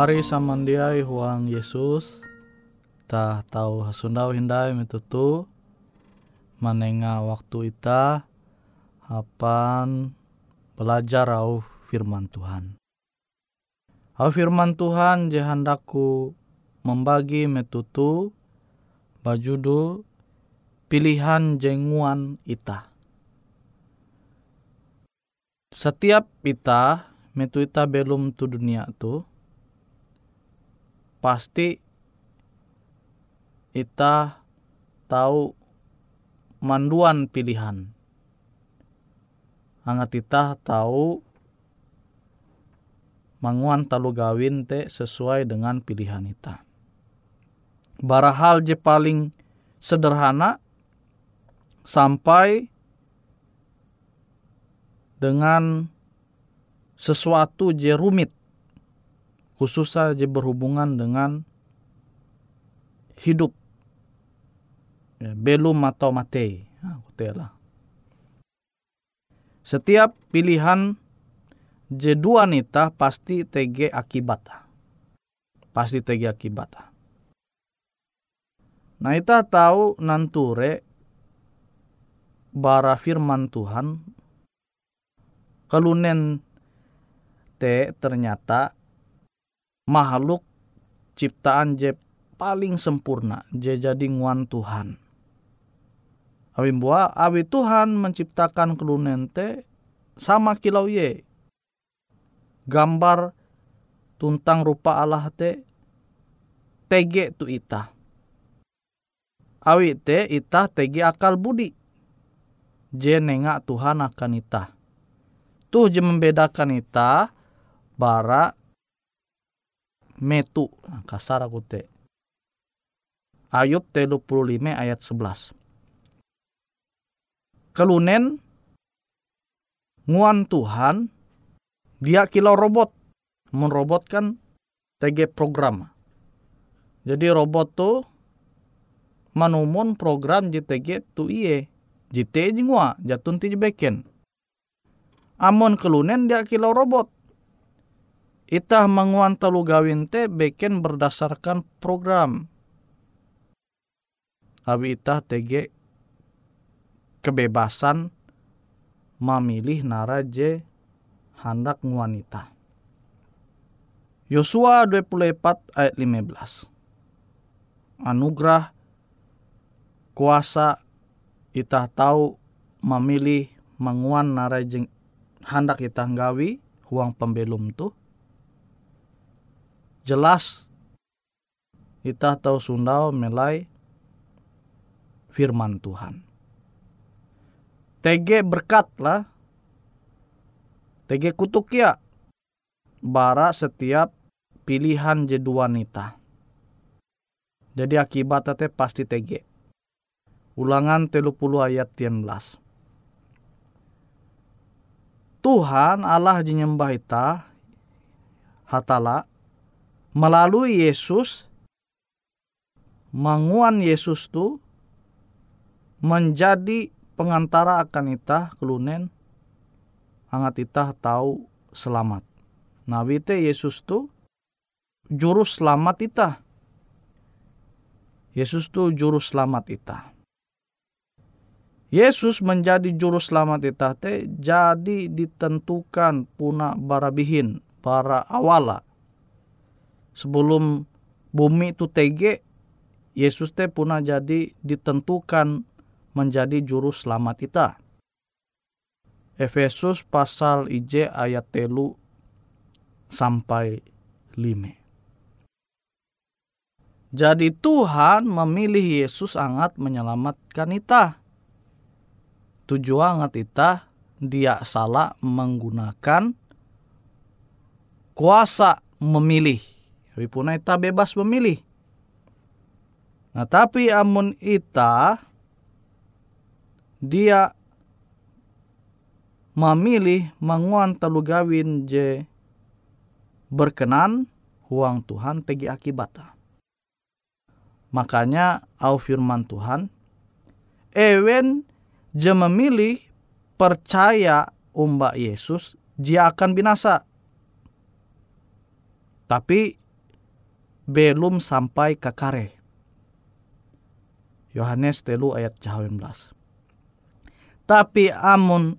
Pahari samandiai huang Yesus ta tahu hasundau hindai metutu manenga waktu ita hapan belajar au firman Tuhan. Au firman Tuhan je hendaku membagi metutu bajudu pilihan jenguan ita. Setiap ita metu ita belum tu dunia tu pasti ita tahu manduan pilihan. Angat ita tahu manguan talu gawin te sesuai dengan pilihan ita. Barahal je paling sederhana sampai dengan sesuatu je rumit khususnya je berhubungan dengan hidup ya, belum atau mati nah, setiap pilihan J2 nita pasti TG akibat. Pasti TG akibat. Nah kita tahu nanture bara firman Tuhan kelunen te ternyata makhluk ciptaan je paling sempurna je jadi nguan Tuhan. Awi buah awi Tuhan menciptakan kelunen te sama kilau ye gambar tuntang rupa Allah te tege tu ita. Awi te ita tege akal budi. Je nengak Tuhan akan ita. Tuh je membedakan ita bara metu kasar aku te. Ayub 35 ayat 11. Kelunen nguan Tuhan dia kilau robot. Mun robot kan TG program. Jadi robot tuh manumun program JTG tu iye. JT jingwa jatun ti beken. Amon kelunen dia kilau robot. Itah telu gawin te beken berdasarkan program. Abi itah TG kebebasan memilih naraje hendak wanita. Yosua 24 ayat 15. Anugerah kuasa kita tahu memilih menguan narai jeng, hendak kita nggawi huang pembelum tu. Jelas kita tahu sundau melai firman Tuhan. TG berkat lah TG kutuk ya. Bara setiap pilihan jedu wanita. Jadi akibatnya pasti TG. Ulangan 30 ayat 13. Tuhan Allah jenyembah ita hatala melalui Yesus manguan Yesus tu menjadi pengantara akan ita kelunen hangat itah tahu selamat. Nah, wite Yesus tu juru selamat itah. Yesus tu juru selamat itah. Yesus menjadi juru selamat itah te jadi ditentukan puna barabihin para awala. Sebelum bumi itu tege, Yesus te puna jadi ditentukan menjadi juru selamat itah. Efesus pasal IJ ayat telu sampai lima. Jadi Tuhan memilih Yesus sangat menyelamatkan ita. Tujuan ita dia salah menggunakan kuasa memilih. Wipuna ita bebas memilih. Nah tapi amun ita dia memilih menguan telu gawin je berkenan huang Tuhan tegi akibat. Makanya au firman Tuhan, ewen je memilih percaya umba Yesus, dia akan binasa. Tapi belum sampai ke kare. Yohanes telu ayat 19. Tapi amun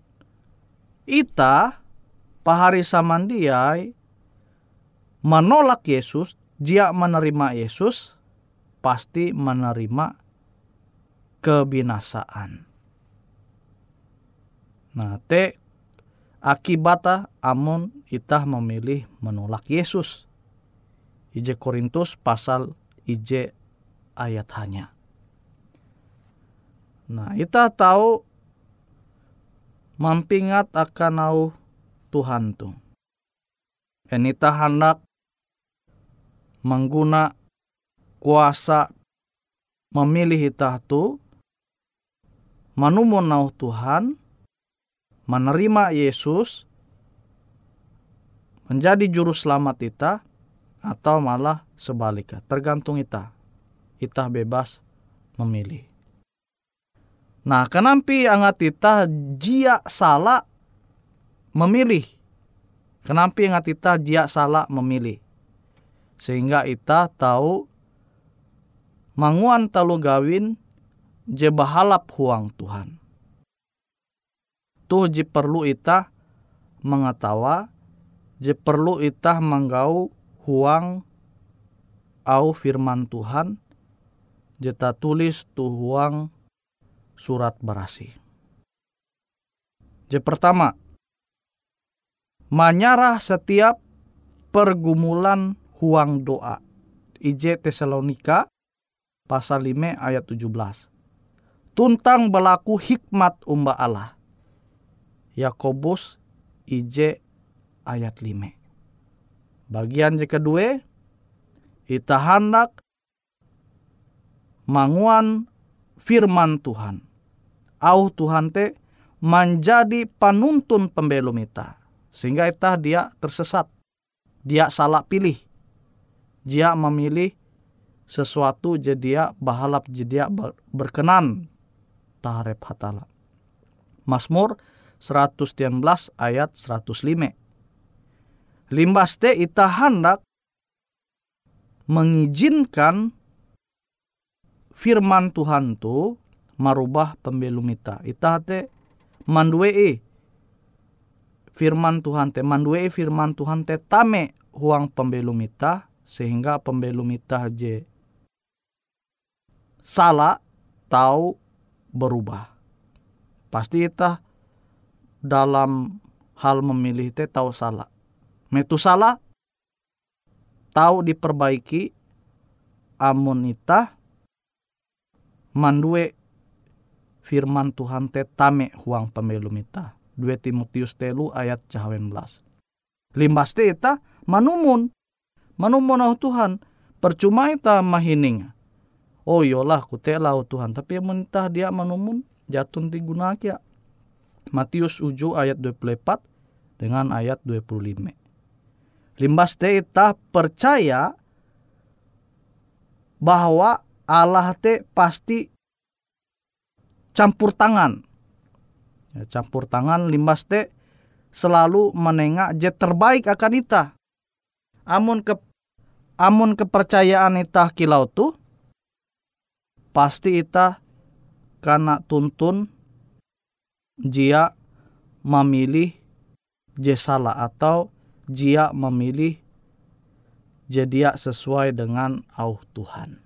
ita pahari samandiai menolak Yesus, dia menerima Yesus, pasti menerima kebinasaan. Nah, te akibatnya amun itah memilih menolak Yesus. Ije Korintus pasal ije ayat hanya. Nah, kita tahu mampingat akan au Tuhan tu. Enita hendak mengguna kuasa memilih kita tu manumun nau Tuhan menerima Yesus menjadi juru selamat kita atau malah sebaliknya tergantung kita kita bebas memilih. Nah kenapa angat kita jia salah memilih. Kenapa angat kita jia salah memilih. Sehingga kita tahu manguan talu gawin je bahalap huang Tuhan. Tuh je perlu ita mengetawa je perlu ita menggau huang au firman Tuhan jeta tulis tu huang surat berasi. Je pertama, menyarah setiap pergumulan huang doa. IJ Tesalonika pasal 5 ayat 17. Tuntang berlaku hikmat umba Allah. Yakobus IJ ayat 5. Bagian yang kedua, kita hendak manguan firman Tuhan. Au Tuhan te menjadi panuntun pembelum ita. Sehingga ita dia tersesat. Dia salah pilih. Dia memilih sesuatu jadi dia bahalap jadi dia berkenan taharep hatala. Mazmur 113 ayat 105. Limbas te ita hendak mengizinkan firman Tuhan tu marubah pembelum ita. Ita te manduei firman Tuhan te manduei firman Tuhan te tame huang pembelum ita sehingga pembelum ita je salah tahu berubah. Pasti ita dalam hal memilih teh tahu salah. Metu salah tahu diperbaiki amun ita mandue firman Tuhan te tame huang pembelum ita. 2 Timotius telu ayat cahawen belas. Limbas te ita manumun. Manumun oh Tuhan. Percuma ita mahining. Oh yolah kutela oh Tuhan. Tapi amun ita dia manumun jatun ti gunakia Matius 7 ayat 24 dengan ayat 25. Limbas te ita percaya bahwa Allah te pasti campur tangan. Ya, campur tangan limbas te selalu menengak je terbaik akan ita. Amun ke amun kepercayaan ita kilau tu pasti ita karena tuntun jia memilih je salah atau jia memilih jadi sesuai dengan au Tuhan.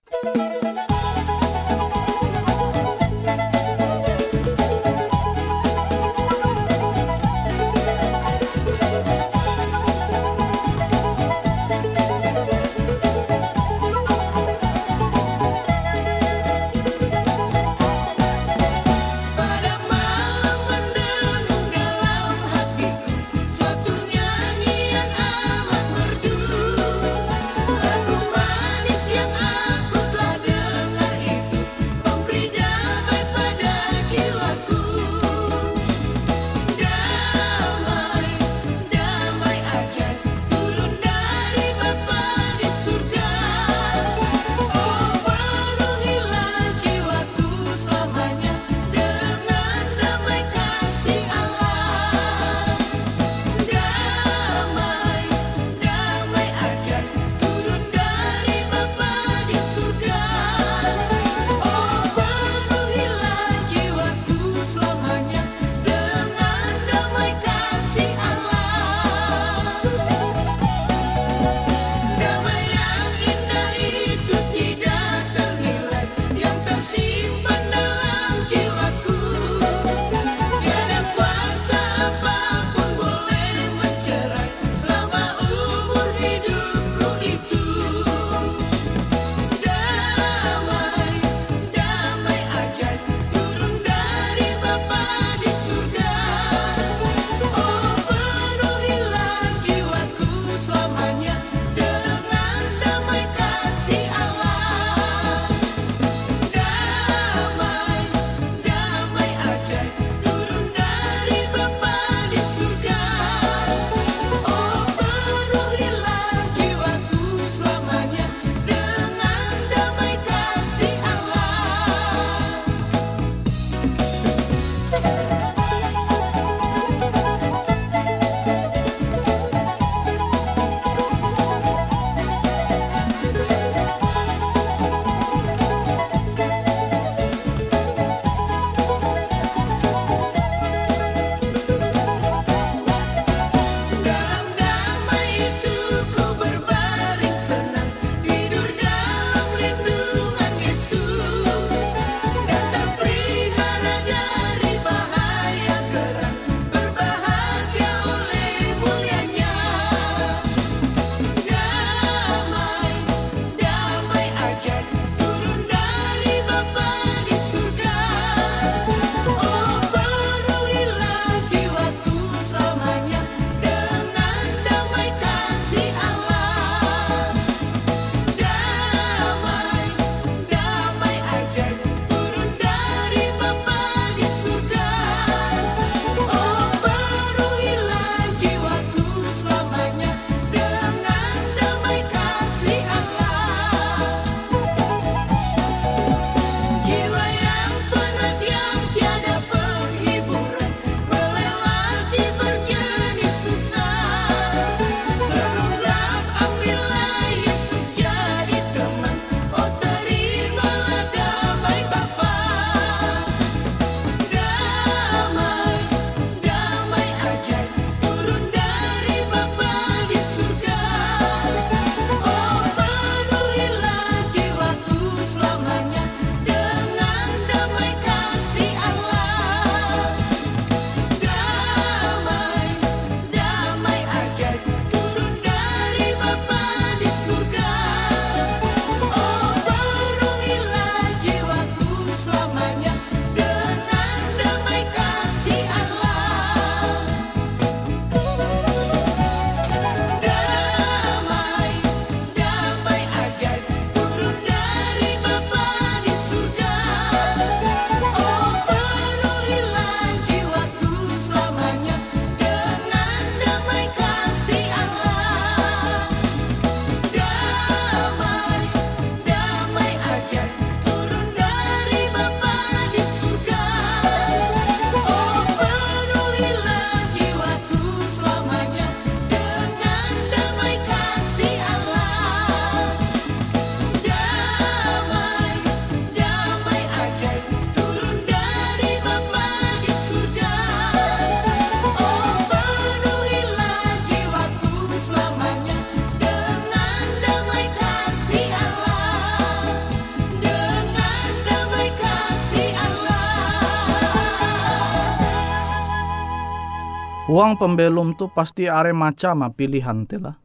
Huang pembelum tu pasti are macam pilihan telah.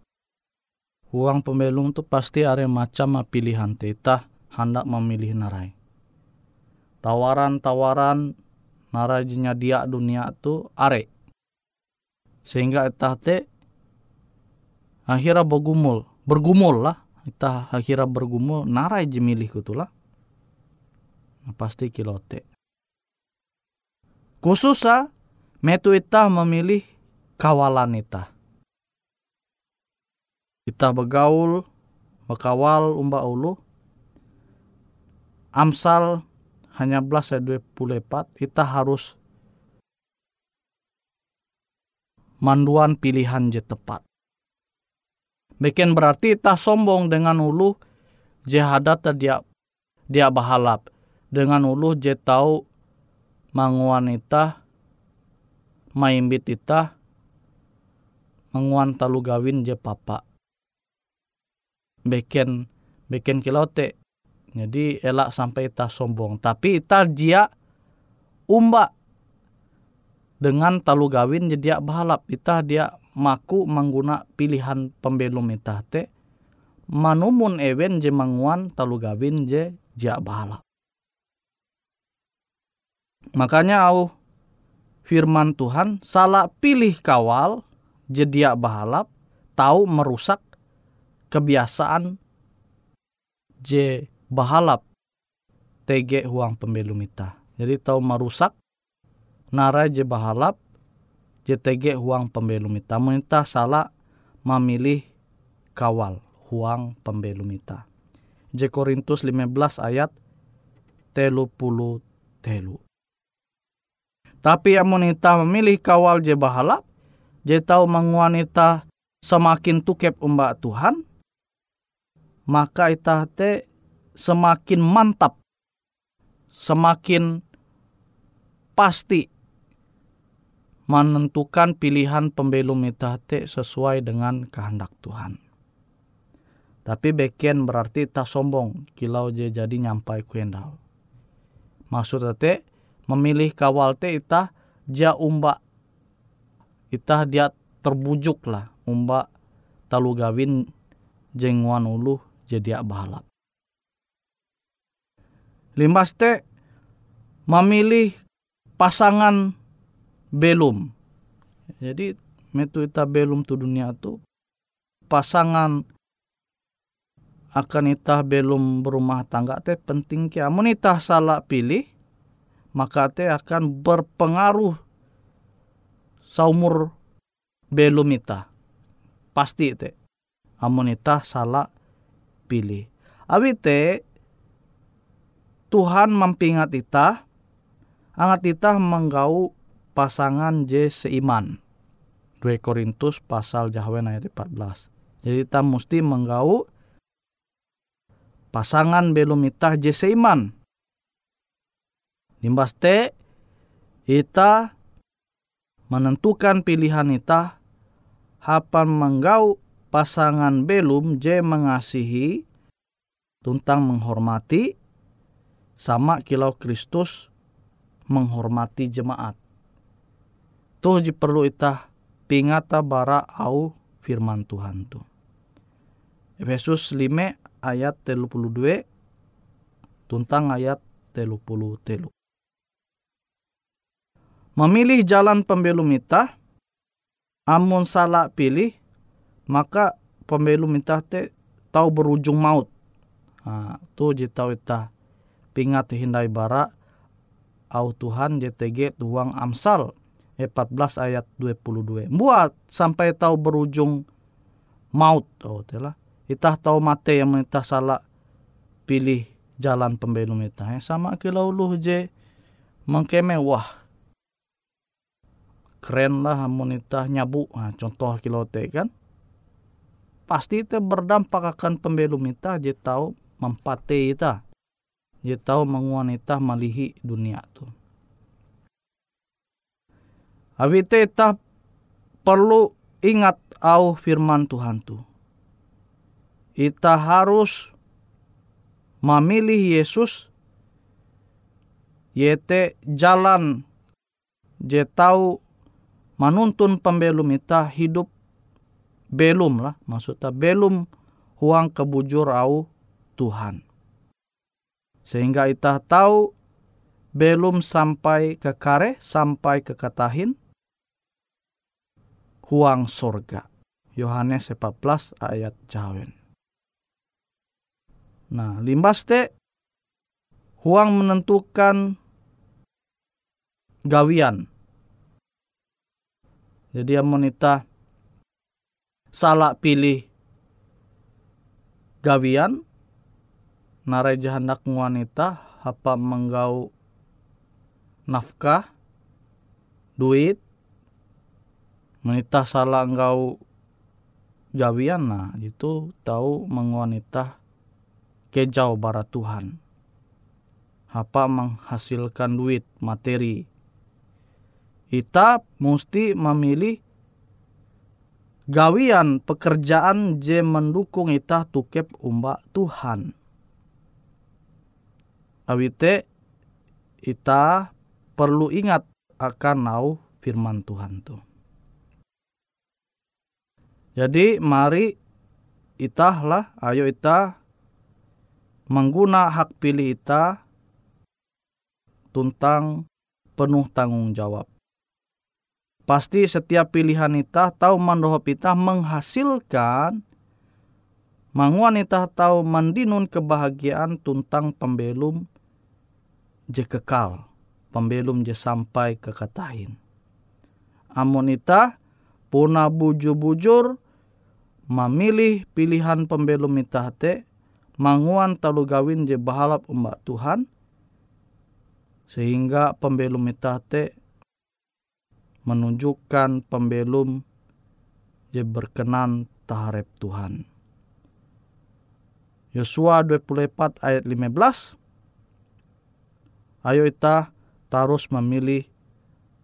Huang pembelum tu pasti are macam pilihan tita hendak memilih narai. Tawaran-tawaran narai jinya dia dunia tu are. Sehingga itah te akhirnya bergumul, bergumul lah. Itah akhirnya bergumul narai jemilih kutulah. Nah, pasti kilote. Khususnya metu itah memilih kawalan itah. Kita begaul, bekawal umba ulu. Amsal hanya belas ya dua puluh empat. Kita harus manduan pilihan je tepat. Bikin berarti kita sombong dengan ulu je hadat dia dia bahalap. Dengan ulu je tahu manguan itah maimbit ita menguan talu gawin je papa. Beken beken kilote. Jadi elak sampai ita sombong. Tapi ita dia umba dengan talu gawin jadi bahalap. Ita dia maku mengguna pilihan pembelum ita te. Manumun ewen je menguan talu gawin je dia bahalap. Makanya au firman Tuhan salah pilih kawal jedia bahalap tahu merusak kebiasaan je bahalap tege huang pembelum ita. Jadi tahu merusak nara je bahalap je tege huang pembelum ita. Minta salah memilih kawal huang pembelum ita. Je Korintus 15 ayat telu puluh telu. Tapi yang wanita memilih kawal je bahalap, je tahu mengwanita semakin tukep umba Tuhan, maka ita te semakin mantap, semakin pasti menentukan pilihan pembelum ita te sesuai dengan kehendak Tuhan. Tapi beken berarti tak sombong kilau je jadi nyampai kuendal. Maksud te memilih kawal te itah ja umba itah dia terbujuk lah umba talu gawin jengwan ulu jadi balap. Limbas te memilih pasangan belum. Jadi metu ita belum tu dunia tu pasangan akan itah belum berumah tangga teh penting kia. Amun itah salah pilih maka te akan berpengaruh saumur belum ita. Pasti te. Amun ita salah pilih. Awi te Tuhan mampingat ita, angat ita menggau pasangan je seiman. 2 Korintus pasal Jahwen ayat 14. Jadi kita mesti menggau pasangan belum ita je seiman Limbas te, ita menentukan pilihan ita hapan menggau pasangan belum je mengasihi tuntang menghormati sama kilau Kristus menghormati jemaat. Tuh ji perlu ita pingata bara au firman Tuhan tu. Efesus 5 ayat 32 tuntang ayat 30 memilih jalan pembelum ita, amun salah pilih, maka pembelum ita te tahu berujung maut. Ha, tu je tahu ita pingat hindai bara au Tuhan JTG tuang Amsal 14 ayat 22. Buat sampai tahu berujung maut. Oh, telah. Itah tahu mate yang kita salah pilih jalan pembelum ita. Sama kilau luh je mengkeme wah keren lah monita nyabu nah, contoh kilote kan? Pasti itu berdampak akan pembelum ita je tahu mempate ita je tahu menguanita malihi dunia tu. Awite ita perlu ingat au firman Tuhan tu. Ita harus memilih Yesus. Yete jalan. Je tahu manuntun pembelum ita hidup belum lah maksudnya belum huang kebujur au Tuhan. Sehingga ita tahu belum sampai ke kare, sampai ke katahin, huang sorga. Yohanes 14 ayat jawen. Nah, limbas te huang menentukan gawian. Jadi amonita salah pilih gawian narai jahandak wanita apa menggau nafkah duit wanita salah engkau gawian. Nah itu tahu mengwanita kejauh barat Tuhan. Apa menghasilkan duit materi kita mesti memilih gawian pekerjaan je mendukung kita tukep umbak Tuhan. Awite kita perlu ingat akan nau firman Tuhan tu. Jadi mari itah lah, ayo kita mengguna hak pilih kita tentang penuh tanggung jawab. Pasti setiap pilihan kita tahu mandohop kita menghasilkan manguan kita tahu mandinun kebahagiaan tentang pembelum je kekal. Pembelum je sampai ke katahin. Amun ita puna bujur-bujur memilih pilihan pembelum ita te manguan talu gawin je bahalap umbak Tuhan sehingga pembelum ita te menunjukkan pembelum je berkenan taharep Tuhan. Yosua 24 ayat 15 Ayo kita terus memilih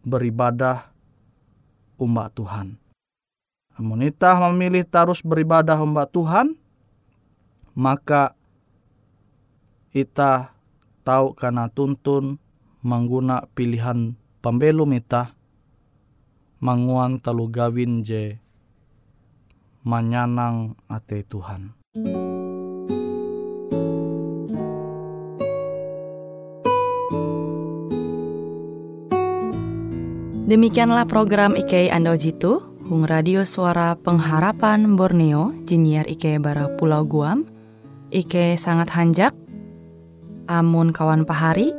beribadah umat Tuhan. Namun kita memilih terus beribadah umat Tuhan, maka kita tahu karena tuntun mengguna pilihan pembelum kita manguan talu gawin je manyanang ate Tuhan. Demikianlah program IK Ando Jitu, Hung Radio Suara Pengharapan Borneo, Jinier IK Bara Pulau Guam, IK sangat hanjak, amun kawan pahari,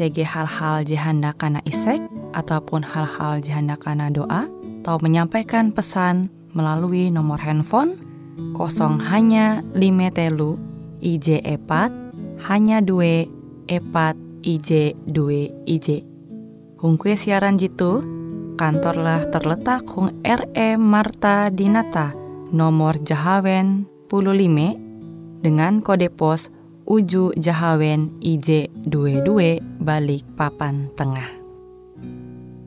TG hal-hal jihanda kana isek, ataupun hal-hal jihanda kana doa atau menyampaikan pesan melalui nomor handphone kosong hanya lima telu IJ epat hanya dua epat IJ dua IJ. Hung kue siaran jitu kantorlah terletak Hung RE Marta Dinata nomor Jahawen 15 dengan kode pos Uju Jahawen IJ 22 balik papan tengah.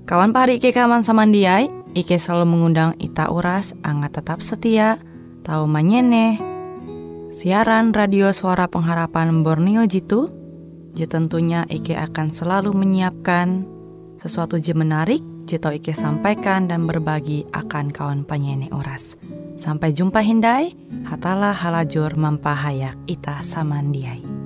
Kawan pari Ike kaman samandiai, Ike selalu mengundang Ita Uras, angga tetap setia, tahu manyene, siaran radio suara pengharapan Borneo Jitu, je tentunya Ike akan selalu menyiapkan sesuatu je menarik, je tau Ike sampaikan dan berbagi akan kawan panyene Uras. Sampai jumpa Hindai, hatalah halajur mampahayak Ita samandiai.